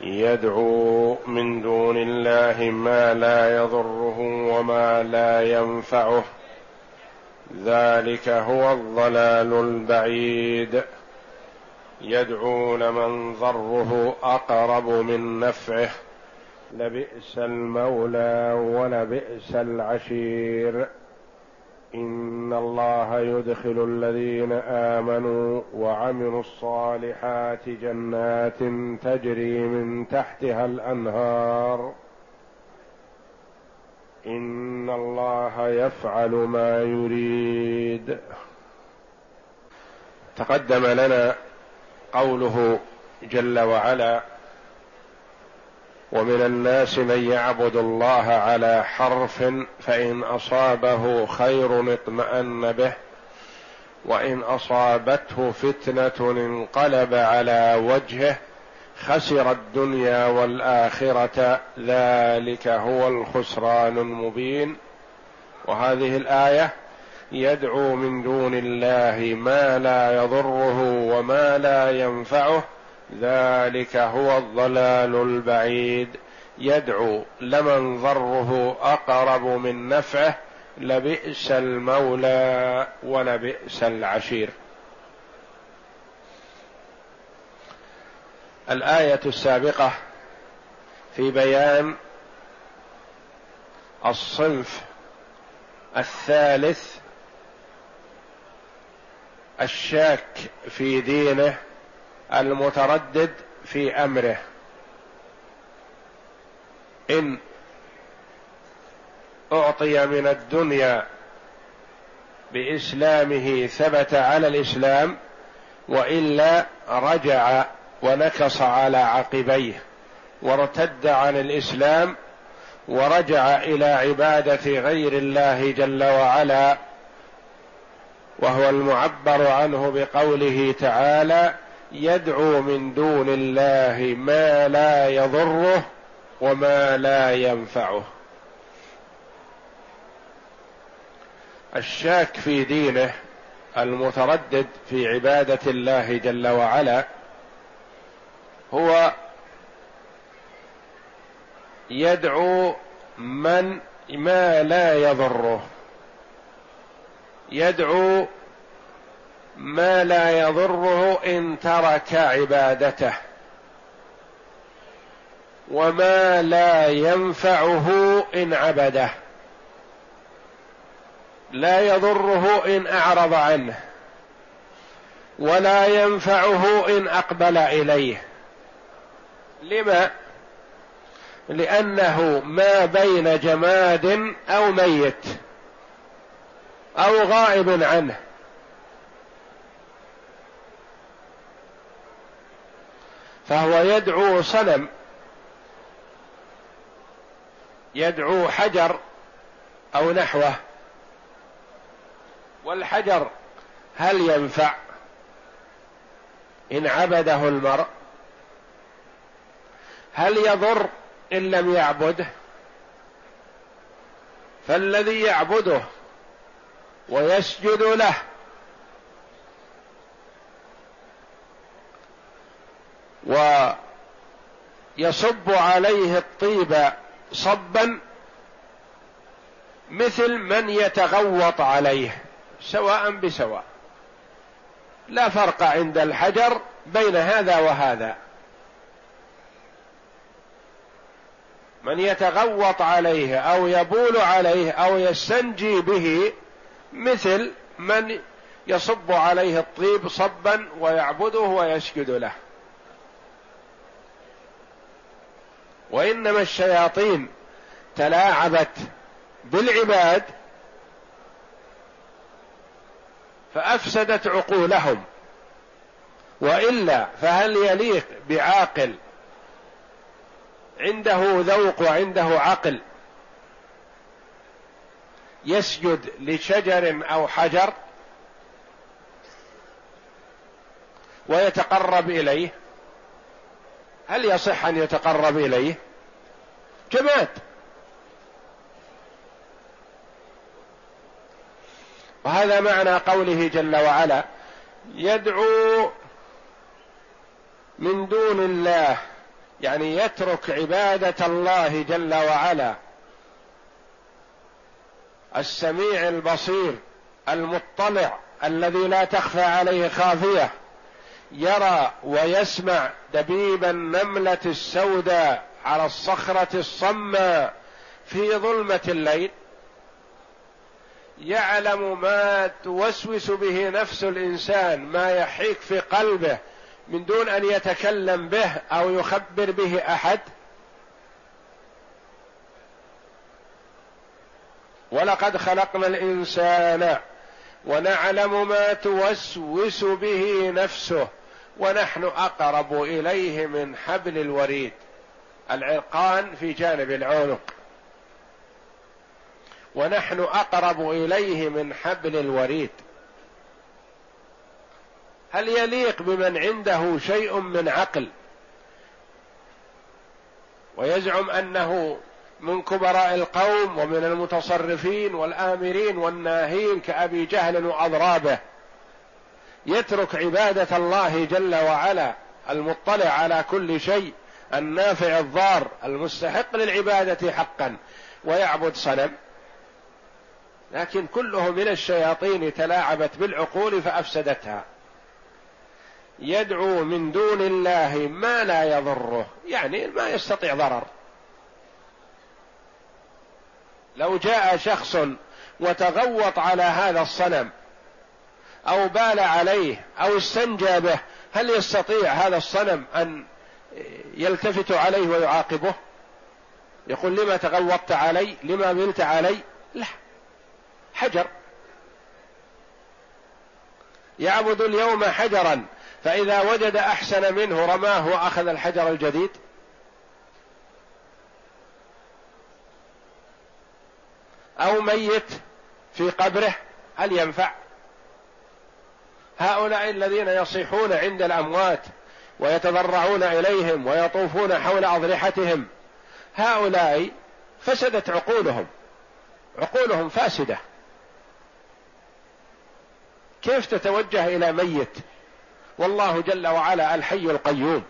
يدعو من دون الله ما لا يضره وما لا ينفعه. ذلك هو الضلال البعيد. يدعو لمن ضره أقرب من نفعه. لبئس المولى ولبئس العشير. إن الله يدخل الذين آمنوا وعملوا الصالحات جنات تجري من تحتها الأنهار. إن الله يفعل ما يريد. تقدم لنا قوله جل وعلا ومن الناس من يعبد الله على حرف فإن أصابه خير اطمأن به وإن أصابته فتنة انقلب على وجهه خسر الدنيا والآخرة ذلك هو الخسران المبين. وهذه الآية يدعو من دون الله ما لا يضره وما لا ينفعه ذلك هو الضلال البعيد. يدعو لمن ضره أقرب من نفعه لبئس المولى ولبئس العشير. الآية السابقة في بيان الصنف الثالث الشاك في دينه المتردد في أمره. إن أعطي من الدنيا بإسلامه ثبت على الإسلام وإلا رجع ونكص على عقبيه وارتد عن الإسلام ورجع إلى عبادة غير الله جل وعلا وهو المعبر عنه بقوله تعالى يدعو من دون الله ما لا يضره وما لا ينفعه. الشاك في دينه المتردد في عبادة الله جل وعلا هو يدعو من ما لا يضره. يدعو ما لا يضره إن ترك عبادته وما لا ينفعه إن عبده لا يضره إن أعرض عنه ولا ينفعه إن أقبل إليه. لما؟ لأنه ما بين جماد أو ميت أو غائب عنه. فهو يدعو صنم. يدعو حجر أو نحوه. والحجر هل ينفع؟ إن عبده المرء. هل يضر إن لم يعبده؟ فالذي يعبده ويسجد له ويصب عليه الطيب صبا مثل من يتغوط عليه سواء بسواء. لا فرق عند الحجر بين هذا وهذا. من يتغوط عليه أو يبول عليه أو يستنجي به مثل من يصب عليه الطيب صبا ويعبده ويسجد له. وإنما الشياطين تلاعبت بالعباد فأفسدت عقولهم. وإلا فهل يليق بعاقل عنده ذوق وعنده عقل يسجد لشجر أو حجر ويتقرب إليه؟ هل يصح أن يتقرب إليه؟ جماد. وهذا معنى قوله جل وعلا يدعو من دون الله يعني يترك عبادة الله جل وعلا. السميع البصير المطلع الذي لا تخفى عليه خافية. يرى ويسمع دبيب النملة السوداء على الصخرة الصماء في ظلمة الليل. يعلم ما توسوس به نفس الإنسان ما يحيك في قلبه من دون أن يتكلم به أو يخبر به أحد. ولقد خلقنا الإنسان ونعلم ما توسوس به نفسه ونحن أقرب إليه من حبل الوريد العرقان في جانب العنق. ونحن أقرب إليه من حبل الوريد. هل يليق بمن عنده شيء من عقل؟ ويزعم أنه من كبراء القوم ومن المتصرفين والآمرين والناهين كأبي جهل وأضرابه. يترك عبادة الله جل وعلا المطلع على كل شيء النافع الضار المستحق للعبادة حقا ويعبد صنم. لكن كله من الشياطين تلاعبت بالعقول فأفسدتها. يدعو من دون الله ما لا يضره يعني ما يستطيع ضرر. لو جاء شخص وتغوط على هذا الصنم أو بال عليه أو استنجى به هل يستطيع هذا الصنم أن يلتفت عليه ويعاقبه؟ يقول لما تغوطت علي لما بلت علي؟ لا. حجر. يعبد اليوم حجرا فإذا وجد أحسن منه رماه وأخذ الحجر الجديد. أو ميت في قبره هل ينفع؟ هؤلاء الذين يصيحون عند الأموات ويتضرعون إليهم ويطوفون حول أضرحتهم هؤلاء فسدت عقولهم عقولهم فاسدة. كيف تتوجه إلى ميت؟ والله جل وعلا الحي القيوم.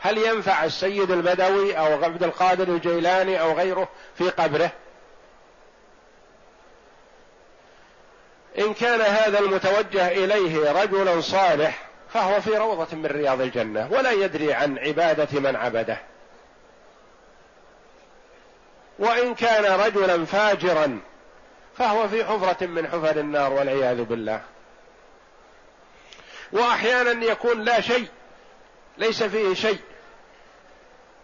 هل ينفع السيد البدوي أو عبد القادر الجيلاني أو غيره في قبره؟ إن كان هذا المتوجه إليه رجلا صالح فهو في روضة من رياض الجنة ولا يدري عن عبادة من عبده. وإن كان رجلا فاجرا فهو في حفرة من حفر النار والعياذ بالله. وأحيانا يكون لا شيء ليس فيه شيء.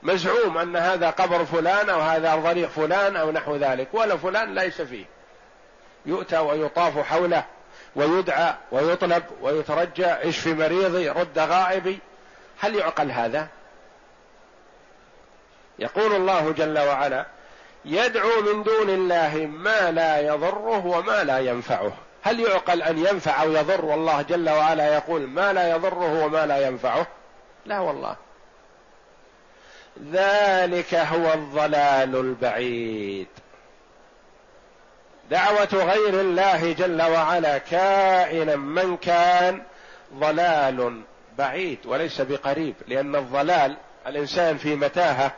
مزعوم أن هذا قبر فلان أو هذا ضريح فلان أو نحو ذلك ولا فلان ليس فيه. يؤتى ويطاف حوله ويدعى ويطلب ويترجى اشف مريضي رد غائبي. هل يعقل هذا؟ يقول الله جل وعلا يدعو من دون الله ما لا يضره وما لا ينفعه. هل يعقل أن ينفع أو يضر؟ والله جل وعلا يقول ما لا يضره وما لا ينفعه. لا والله. ذلك هو الضلال البعيد. دعوة غير الله جل وعلا. كائنا من كان ضلال بعيد وليس بقريب لأن الضلال الإنسان في متاهة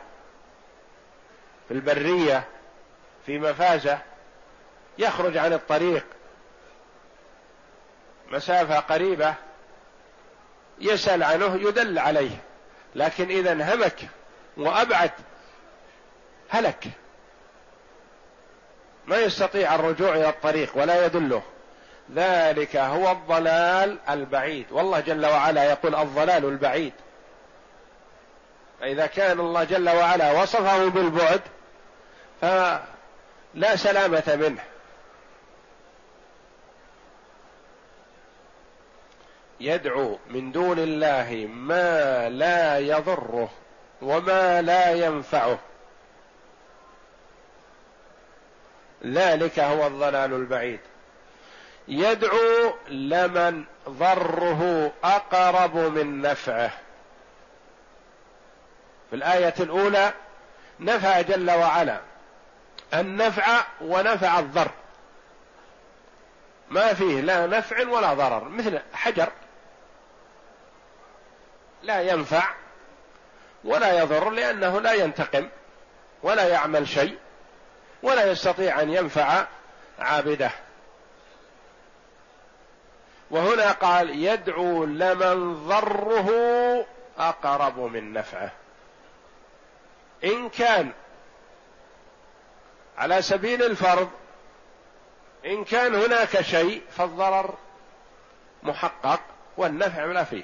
في البرية في مفازة يخرج عن الطريق. مسافة قريبة يسأل عنه يدل عليه. لكن إذا انهمك وأبعد هلك. ما يستطيع الرجوع إلى الطريق ولا يدله. ذلك هو الضلال البعيد. والله جل وعلا يقول الضلال البعيد. فإذا كان الله جل وعلا وصفه بالبعد فلا سلامة منه. يدعو من دون الله ما لا يضره وما لا ينفعه. ذلك هو الضلال البعيد. يدعو لمن ضره أقرب من نفعه. في الآية الأولى نفى جل وعلا. النفع ونفع الضر. ما فيه لا نفع ولا ضرر مثل حجر. لا ينفع ولا يضر لأنه لا ينتقم ولا يعمل شيء. ولا يستطيع أن ينفع عابده. وهنا قال يدعو لمن ضره أقرب من نفعه. إن كان على سبيل الفرض إن كان هناك شيء فالضرر محقق والنفع لا فيه.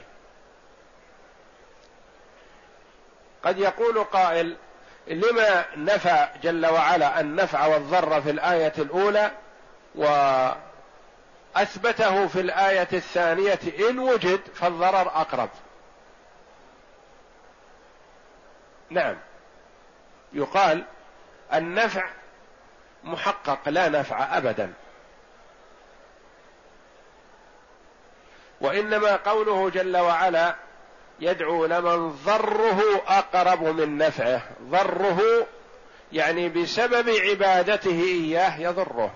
قد يقول قائل لما نفى جل وعلا النفع والضر في الآية الأولى وأثبته في الآية الثانية إن وجد فالضرر أقرب. نعم. يقال النفع محقق لا نفع ابدا. وإنما قوله جل وعلا يدعو لمن ضره أقرب من نفعه. ضره يعني بسبب عبادته إياه يضره.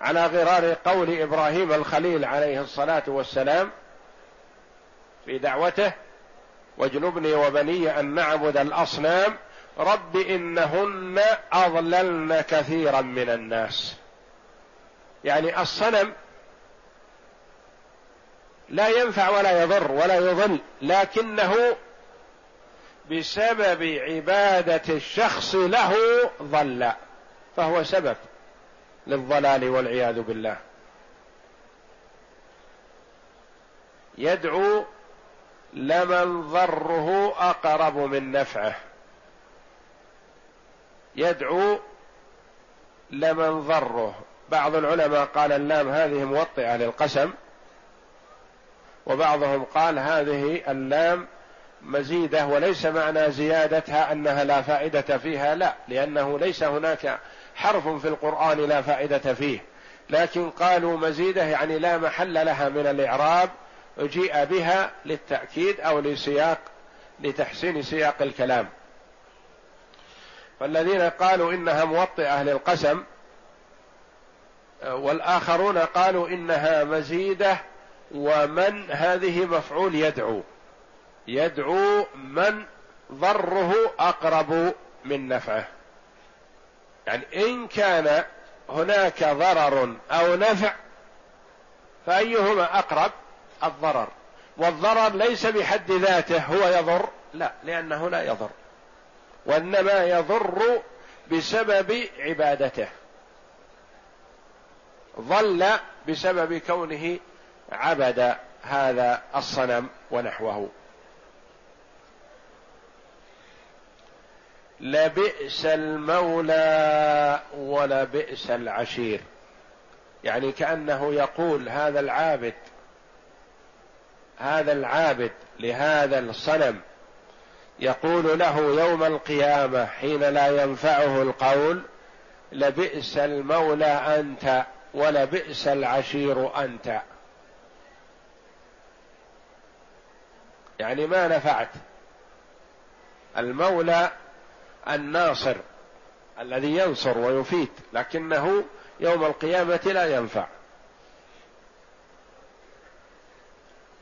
على غرار قول إبراهيم الخليل عليه الصلاة والسلام في دعوته واجنبني وبني أن نعبد الأصنام رب إنهن أضللن كثيرا من الناس. يعني الصنم لا ينفع ولا يضر ولا يضل لكنه بسبب عبادة الشخص له ضل فهو سبب للضلال والعياذ بالله. يدعو لمن ضره أقرب من نفعه. يدعو لمن ضره. بعض العلماء قال اللام هذه موطئة للقسم وبعضهم قال هذه اللام مزيدة وليس معنى زيادتها أنها لا فائدة فيها لا لأنه ليس هناك حرف في القرآن لا فائدة فيه. لكن قالوا مزيدة يعني لا محل لها من الإعراب جيء بها للتأكيد أو لسياق لتحسين سياق الكلام. فالذين قالوا إنها موطئة للقسم والآخرون قالوا إنها مزيدة ومن هذه مفعول يدعو. يدعو من ضره أقرب من نفعه. يعني إن كان هناك ضرر أو نفع فأيهما أقرب؟ الضرر. والضرر ليس بحد ذاته هو يضر؟ لا لأنه لا يضر. وإنما يضر بسبب عبادته. ضل بسبب كونه عبد هذا الصنم ونحوه. لبئس المولى ولبئس العشير. يعني كأنه يقول هذا العابد هذا العابد لهذا الصنم يقول له يوم القيامة حين لا ينفعه القول لبئس المولى أنت ولبئس العشير أنت. يعني ما نفعت. المولى الناصر الذي ينصر ويفيد لكنه يوم القيامة لا ينفع.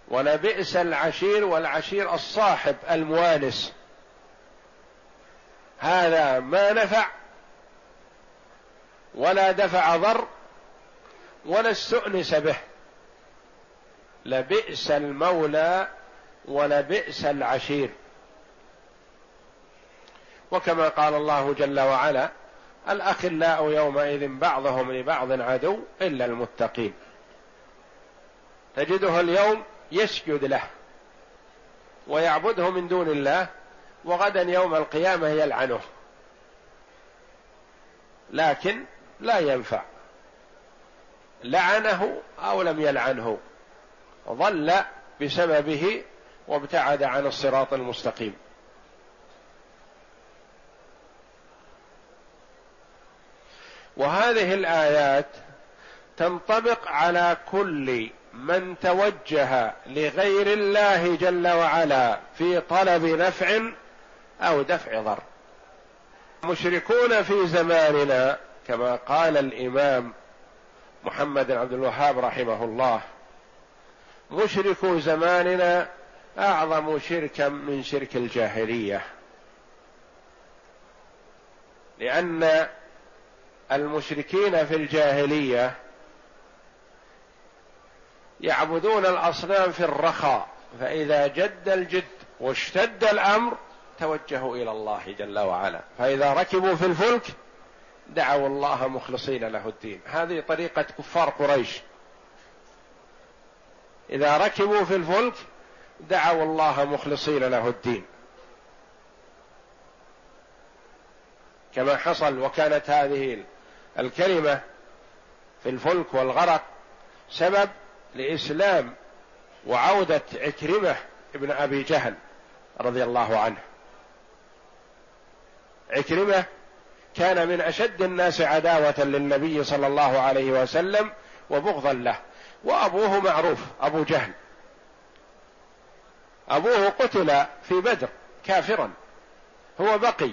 ولبئس العشير والعشير الصاحب الموانس. هذا ما نفع ولا دفع ضر ولا استؤنس به. لبئس المولى ولبئس العشير. وكما قال الله جل وعلا الأخلاء يومئذ بعضهم لبعض عدو إلا المتقين. تجده اليوم يسجد له ويعبده من دون الله وغدا يوم القيامة يلعنه. لكن لا ينفع. لعنه أو لم يلعنه. ضل بسببه وابتعد عن الصراط المستقيم. وهذه الآيات تنطبق على كل من توجه لغير الله جل وعلا في طلب نفع أو دفع ضر. مشركون في زماننا كما قال الإمام محمد بن عبد الوهاب رحمه الله مشركو زماننا أعظم شركا من شرك الجاهلية لأن المشركين في الجاهلية يعبدون الأصنام في الرخاء فإذا جد الجد واشتد الأمر توجهوا إلى الله جل وعلا فإذا ركبوا في الفلك دعوا الله مخلصين له الدين. هذه طريقة كفار قريش. إذا ركبوا في الفلك دعوا الله مخلصين له الدين. كما حصل وكانت هذه الكلمة في الفلك والغرق سبب لإسلام وعودة عكرمة ابن أبي جهل رضي الله عنه. عكرمة كان من أشد الناس عداوة للنبي صلى الله عليه وسلم وبغضا له وأبوه معروف أبو جهل. أبوه قتل في بدر كافرا. هو بقي.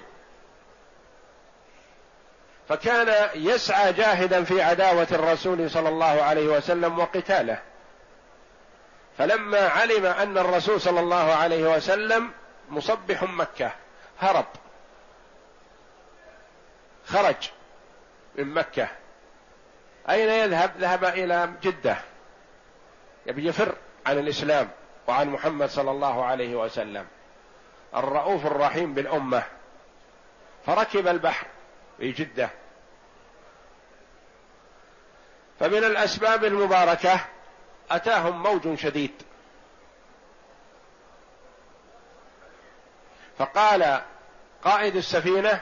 فكان يسعى جاهدا في عداوة الرسول صلى الله عليه وسلم وقتاله. فلما علم أن الرسول صلى الله عليه وسلم مصبح مكة هرب. خرج من مكة. أين يذهب؟ ذهب إلى جدة. يبي يفر عن الإسلام. وعن محمد صلى الله عليه وسلم. الرؤوف الرحيم بالأمة. فركب البحر في جدة. فمن الأسباب المباركة أتاهم موج شديد. فقال قائد السفينة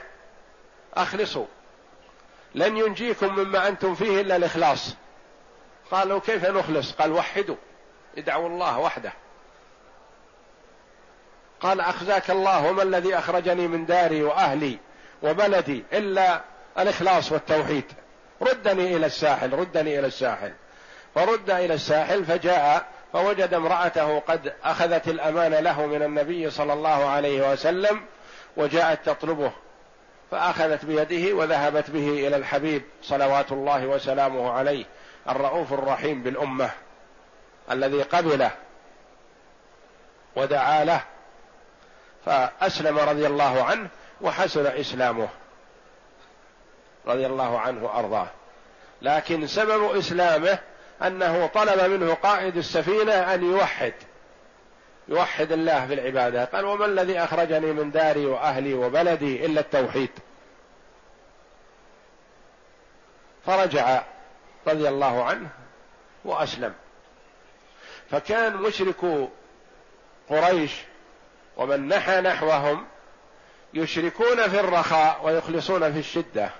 أخلصوا. لن ينجيكم مما أنتم فيه إلا الإخلاص. قالوا كيف نخلص؟ قال وحدوا. ادعوا الله وحده. قال أخزاك الله وما الذي أخرجني من داري وأهلي وبلدي إلا الإخلاص والتوحيد. ردني إلى الساحل ردني إلى الساحل. فرد إلى الساحل فجاء فوجد امرأته قد أخذت الأمان له من النبي صلى الله عليه وسلم وجاءت تطلبه. فأخذت بيده وذهبت به إلى الحبيب صلوات الله وسلامه عليه الرؤوف الرحيم بالأمة الذي قبله ودعا له. فأسلم رضي الله عنه وحسن إسلامه رضي الله عنه وأرضاه. لكن سبب إسلامه أنه طلب منه قائد السفينة أن يوحد يوحد الله في العبادة. قال وما الذي أخرجني من داري وأهلي وبلدي إلا التوحيد؟ فرجع رضي الله عنه وأسلم. فكان مشركو قريش ومن نحى نحوهم يشركون في الرخاء ويخلصون في الشدة.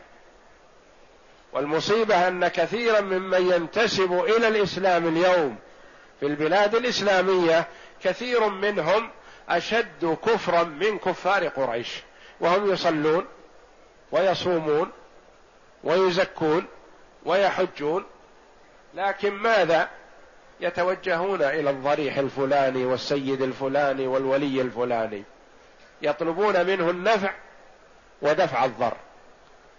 والمصيبة أن كثيرا ممن ينتسب إلى الإسلام اليوم في البلاد الإسلامية كثير منهم أشد كفرا من كفار قريش. وهم يصلون ويصومون ويزكون ويحجون. لكن ماذا؟ يتوجهون إلى الضريح الفلاني والسيد الفلاني والولي الفلاني. يطلبون منه النفع ودفع الضر.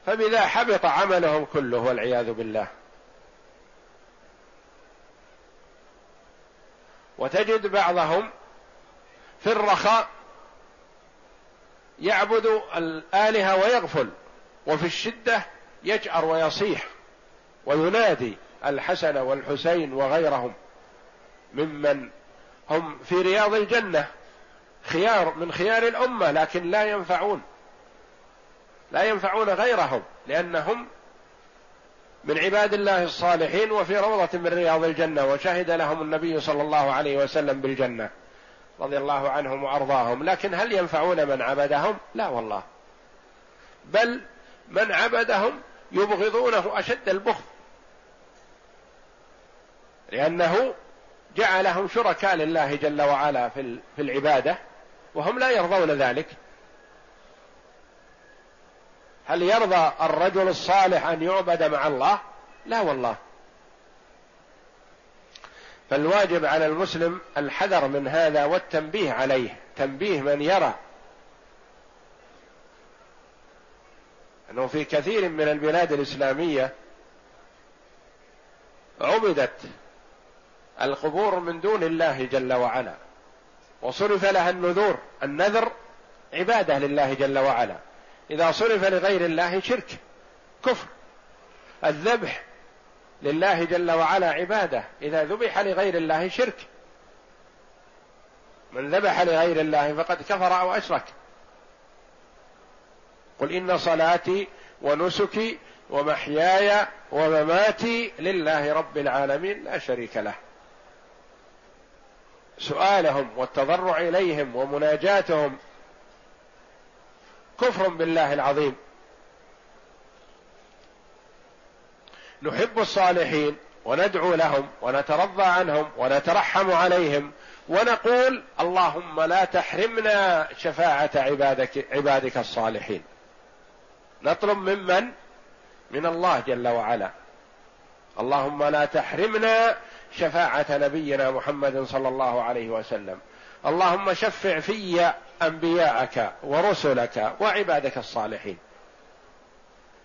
فبذا حبط عملهم كله والعياذ بالله. وتجد بعضهم في الرخاء يعبد الآلهة ويغفل وفي الشدة يجأر ويصيح وينادي الحسن والحسين وغيرهم. ممن هم في رياض الجنة خيار من خيار الأمة لكن لا ينفعون لا ينفعون غيرهم لأنهم من عباد الله الصالحين وفي روضة من رياض الجنة وشهد لهم النبي صلى الله عليه وسلم بالجنة رضي الله عنهم وأرضاهم. لكن هل ينفعون من عبدهم؟ لا والله. بل من عبدهم يبغضونه أشد البغض لأنه جعلهم شركاء لله جل وعلا في العبادة وهم لا يرضون ذلك. هل يرضى الرجل الصالح أن يعبد مع الله؟ لا والله. فالواجب على المسلم الحذر من هذا والتنبيه عليه تنبيه من يرى. أنه في كثير من البلاد الإسلامية عبدت القبور من دون الله جل وعلا. وصرف لها النذور النذر عبادة لله جل وعلا. إذا صرف لغير الله شرك كفر. الذبح لله جل وعلا عبادة. إذا ذبح لغير الله شرك. من ذبح لغير الله فقد كفر أو أشرك. قل إن صلاتي ونسكي ومحياي ومماتي لله رب العالمين لا شريك له. سؤالهم والتضرع إليهم ومناجاتهم كفر بالله العظيم. نحب الصالحين وندعو لهم ونترضى عنهم ونترحم عليهم ونقول اللهم لا تحرمنا شفاعة عبادك عبادك الصالحين. نطلب ممن؟ من الله جل وعلا. اللهم لا تحرمنا شفاعة نبينا محمد صلى الله عليه وسلم. اللهم شفع في أنبياءك ورسلك وعبادك الصالحين.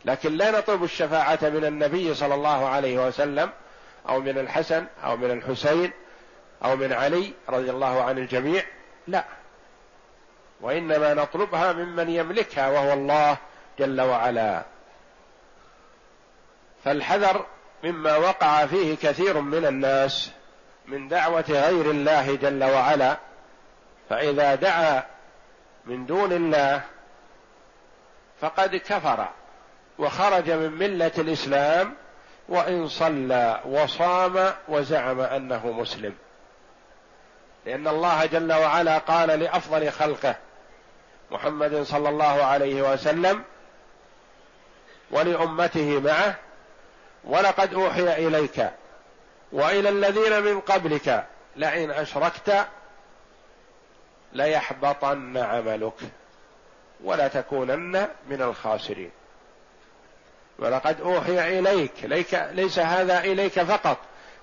لكن لا نطلب الشفاعة من النبي صلى الله عليه وسلم أو من الحسن أو من الحسين أو من علي رضي الله عن الجميع. لا. وإنما نطلبها ممن يملكها وهو الله جل وعلا. فالحذر مما وقع فيه كثير من الناس من دعوة غير الله جل وعلا فإذا دعا من دون الله فقد كفر وخرج من ملة الإسلام وإن صلى وصام وزعم أنه مسلم. لأن الله جل وعلا قال لأفضل خلقه محمد صلى الله عليه وسلم ولأمته معه ولقد أوحي إليك وإلى الذين من قبلك لئن أشركت ليحبطن عملك ولا تكونن من الخاسرين. ولقد أوحي إليك ليس هذا إليك فقط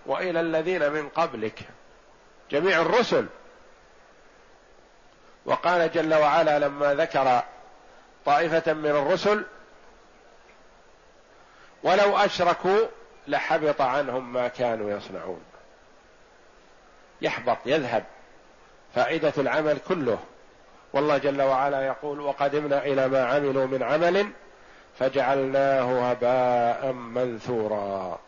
وإلى الذين من قبلك جميع الرسل. وقال جل وعلا لما ذكر طائفة من الرسل ولو أشركوا لحبط عنهم ما كانوا يصنعون. يحبط يذهب. فائدة العمل كله. والله جل وعلا يقول وقدمنا إلى ما عملوا من عمل فجعلناه هباء منثورا.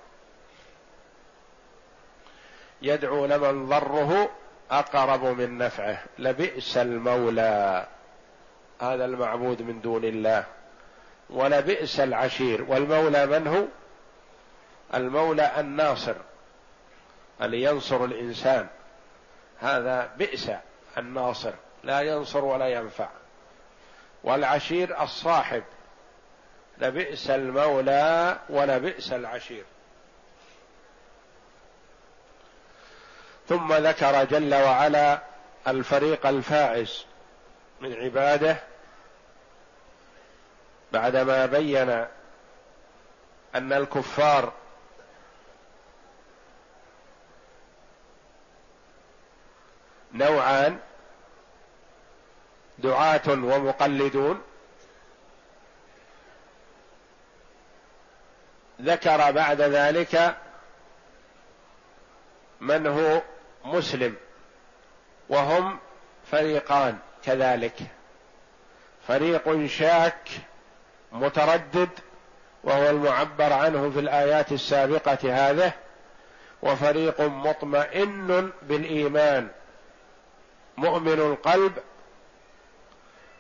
يدعو لمن ضره أقرب من نفعه. لبئس المولى. هذا المعبود من دون الله. ولبئس العشير. والمولى من هو؟ المولى الناصر اللي ينصر الإنسان. هذا بئس الناصر لا ينصر ولا ينفع. والعشير الصاحب لبئس المولى ولبئس العشير. ثم ذكر جل وعلا الفريق الفائز من عباده بعدما بين أن الكفار نوعان دعاة ومقلدون ذكر بعد ذلك من هو مسلم وهم فريقان كذلك. فريق شاك متردد وهو المعبر عنه في الآيات السابقة هذه وفريق مطمئن بالإيمان مؤمن القلب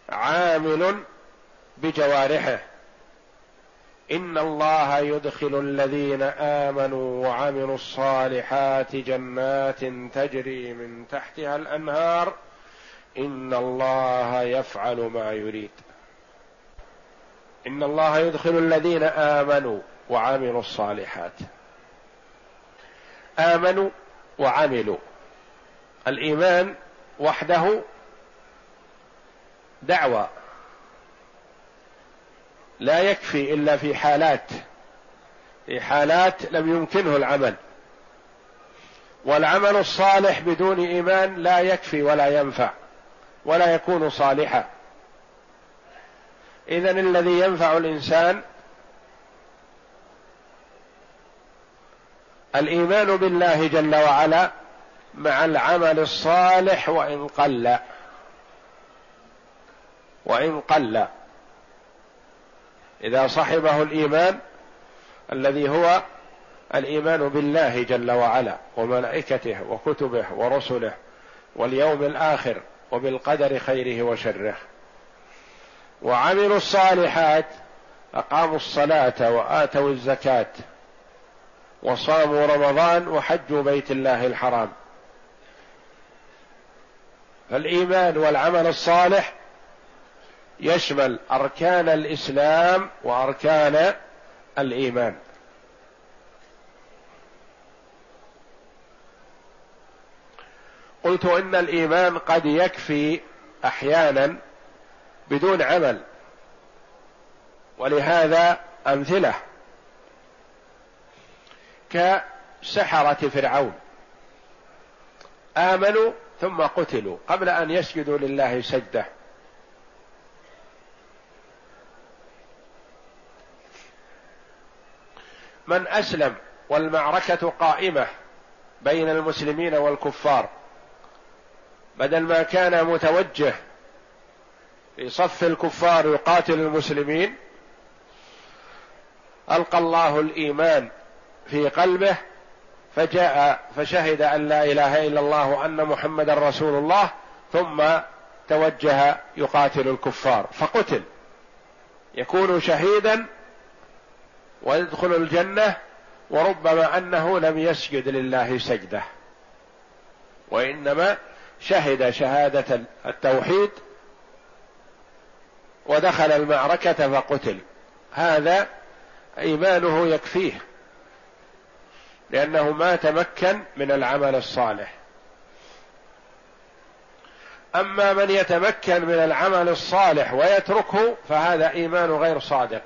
عامل بجوارحه. إن الله يدخل الذين آمنوا وعملوا الصالحات جنات تجري من تحتها الأنهار. إن الله يفعل ما يريد. إن الله يدخل الذين آمنوا وعملوا الصالحات. آمنوا وعملوا. الإيمان وحده دعوة. لا يكفي إلا في حالات. في حالات لم يمكنه العمل. والعمل الصالح بدون إيمان لا يكفي ولا ينفع ولا يكون صالحا. اذا الذي ينفع الإنسان الإيمان بالله جل وعلا مع العمل الصالح وإن قل. وإن قل. إذا صحبه الإيمان الذي هو الإيمان بالله جل وعلا وملائكته وكتبه ورسله واليوم الآخر وبالقدر خيره وشره. وعملوا الصالحات أقاموا الصلاة وآتوا الزكاة وصاموا رمضان وحجوا بيت الله الحرام. فالإيمان والعمل الصالح يشمل أركان الإسلام وأركان الإيمان. قلت إن الإيمان قد يكفي أحيانا بدون عمل. ولهذا أمثلة كسحرة فرعون. آمنوا ثم قتلوا قبل أن يسجدوا لله سجدة. من أسلم والمعركة قائمة بين المسلمين والكفار بدل ما كان متوجه في صف الكفار يقاتل المسلمين ألقى الله الإيمان في قلبه فجاء فشهد أن لا إله إلا الله وأن محمدا رسول الله ثم توجه يقاتل الكفار فقتل. يكون شهيدا ويدخل الجنة وربما أنه لم يسجد لله سجدة. وإنما شهد شهادة التوحيد ودخل المعركة فقتل. هذا إيمانه يكفيه لأنه ما تمكن من العمل الصالح. أما من يتمكن من العمل الصالح ويتركه فهذا إيمان غير صادق.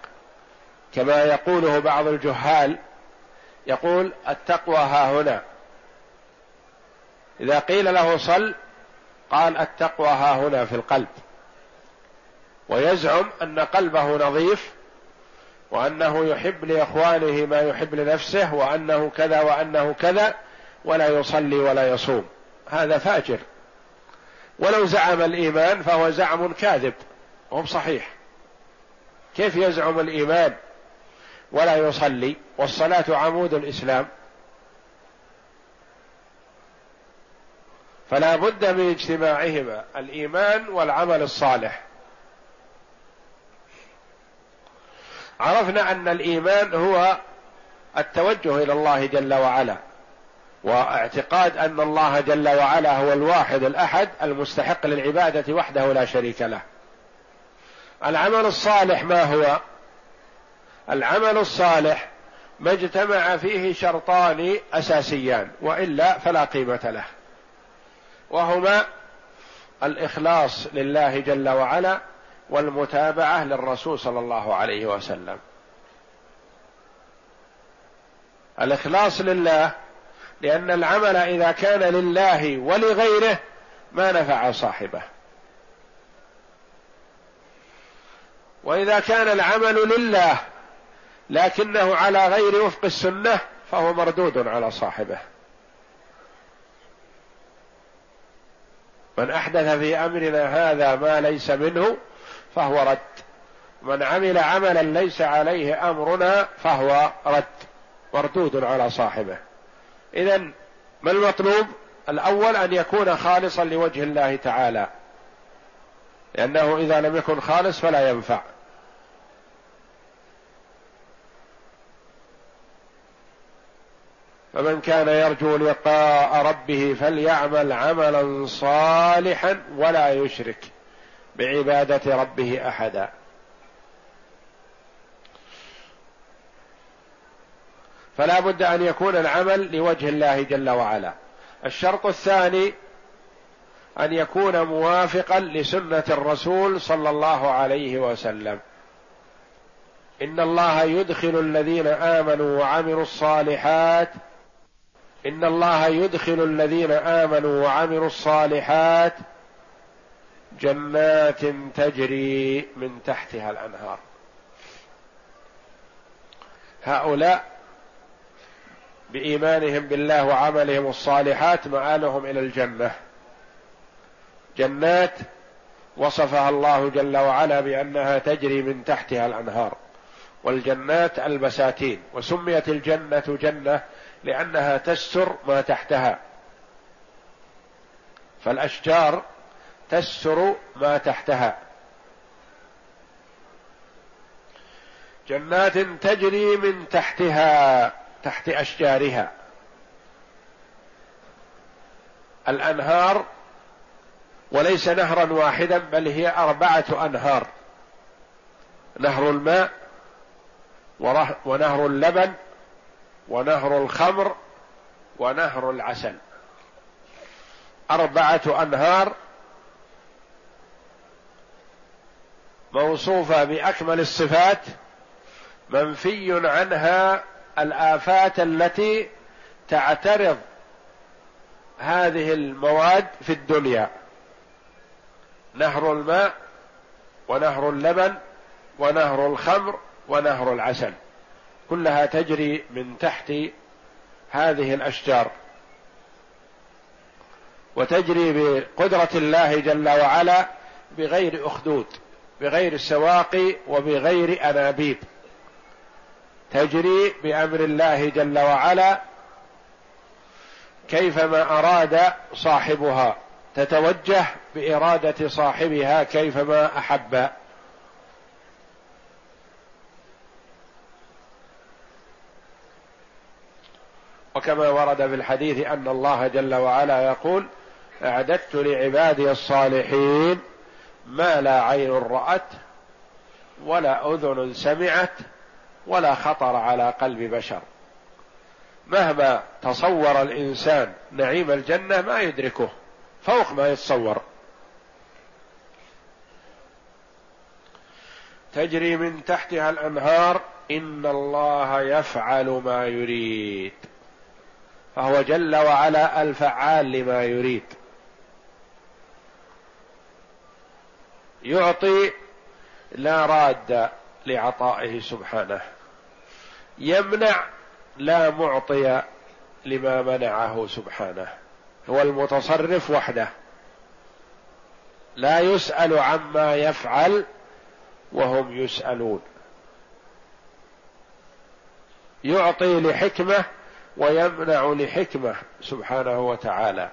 كما يقوله بعض الجهال يقول التقوى ها هنا. إذا قيل له صل قال التقوى ها هنا في القلب. ويزعم أن قلبه نظيف وأنه يحب لإخوانه ما يحب لنفسه وأنه كذا وأنه كذا ولا يصلي ولا يصوم. هذا فاجر. ولو زعم الإيمان فهو زعم كاذب. وهو صحيح كيف يزعم الإيمان ولا يصلي؟ والصلاة عمود الإسلام. فلا بد من اجتماعهما الإيمان والعمل الصالح. عرفنا أن الإيمان هو التوجه إلى الله جل وعلا واعتقاد أن الله جل وعلا هو الواحد الأحد المستحق للعبادة وحده لا شريك له. العمل الصالح ما هو؟ العمل الصالح ما اجتمع فيه شرطان أساسيان وإلا فلا قيمة له وهما الإخلاص لله جل وعلا والمتابعة للرسول صلى الله عليه وسلم. الإخلاص لله لأن العمل إذا كان لله ولغيره ما نفع صاحبه. وإذا كان العمل لله لكنه على غير وفق السنة فهو مردود على صاحبه. من أحدث في أمرنا هذا ما ليس منه فهو رد. من عمل عملا ليس عليه أمرنا فهو رد. مردود على صاحبه. اذا ما المطلوب؟ الأول أن يكون خالصا لوجه الله تعالى. لأنه إذا لم يكن خالص فلا ينفع. فمن كان يرجو لقاء ربه فليعمل عملا صالحا ولا يشرك. بعبادة ربه أحدا. فلا بد أن يكون العمل لوجه الله جل وعلا. الشرط الثاني أن يكون موافقا لسنة الرسول صلى الله عليه وسلم. إن الله يدخل الذين آمنوا وعملوا الصالحات إن الله يدخل الذين آمنوا وعملوا الصالحات جنات تجري من تحتها الأنهار. هؤلاء بإيمانهم بالله وعملهم الصالحات مآلهم إلى الجنة. جنات وصفها الله جل وعلا بأنها تجري من تحتها الأنهار. والجنات البساتين. وسميت الجنة جنة لأنها تستر ما تحتها. فالأشجار تستر ما تحتها. جنات تجري من تحتها تحت أشجارها. الأنهار وليس نهرا واحدا بل هي أربعة أنهار. نهر الماء ونهر اللبن ونهر الخمر ونهر العسل. أربعة أنهار موصوفة بأكمل الصفات منفي عنها الآفات التي تعترض هذه المواد في الدنيا. نهر الماء ونهر اللبن ونهر الخمر ونهر العسل. كلها تجري من تحت هذه الأشجار. وتجري بقدرة الله جل وعلا بغير أخدود. بغير سواقي وبغير أنابيب. تجري بأمر الله جل وعلا كيفما أراد صاحبها تتوجه بإرادة صاحبها كيفما أحب. وكما ورد في الحديث أن الله جل وعلا يقول أعددت لعبادي الصالحين ما لا عين رأت ولا أذن سمعت ولا خطر على قلب بشر. مهما تصور الإنسان نعيم الجنة ما يدركه فوق ما يتصور. تجري من تحتها الأنهار إن الله يفعل ما يريد. فهو جل وعلا الفعال لما يريد. يعطي لا راد لعطائه سبحانه. يمنع لا معطي لما منعه سبحانه. هو المتصرف وحده. لا يسأل عما يفعل وهم يسألون. يعطي لحكمة ويمنع لحكمة سبحانه وتعالى.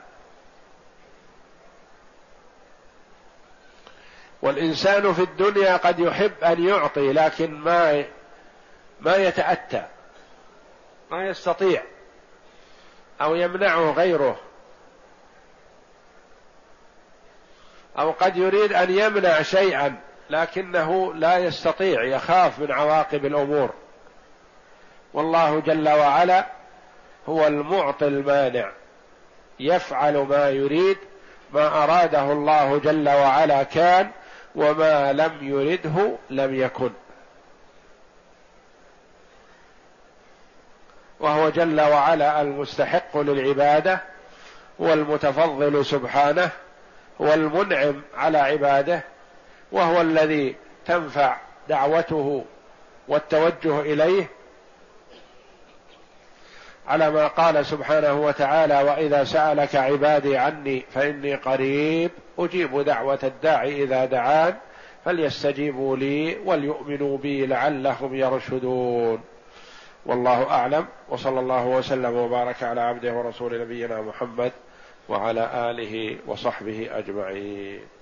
والإنسان في الدنيا قد يحب أن يعطي لكن ما ما يتأتى ما يستطيع أو يمنعه غيره. أو قد يريد أن يمنع شيئا لكنه لا يستطيع يخاف من عواقب الأمور. والله جل وعلا هو المعطي المانع يفعل ما يريد ما أراده الله جل وعلا كان وما لم يرده لم يكن. وهو جل وعلا المستحق للعبادة هو المتفضل سبحانه هو المنعم على عباده وهو الذي تنفع دعوته والتوجه إليه على ما قال سبحانه وتعالى وإذا سألك عبادي عني فإني قريب أجيب دعوة الداعي إذا دعان فليستجيبوا لي وليؤمنوا بي لعلهم يرشدون. والله أعلم وصلى الله وسلم وبارك على عبده ورسول نبينا محمد وعلى آله وصحبه أجمعين.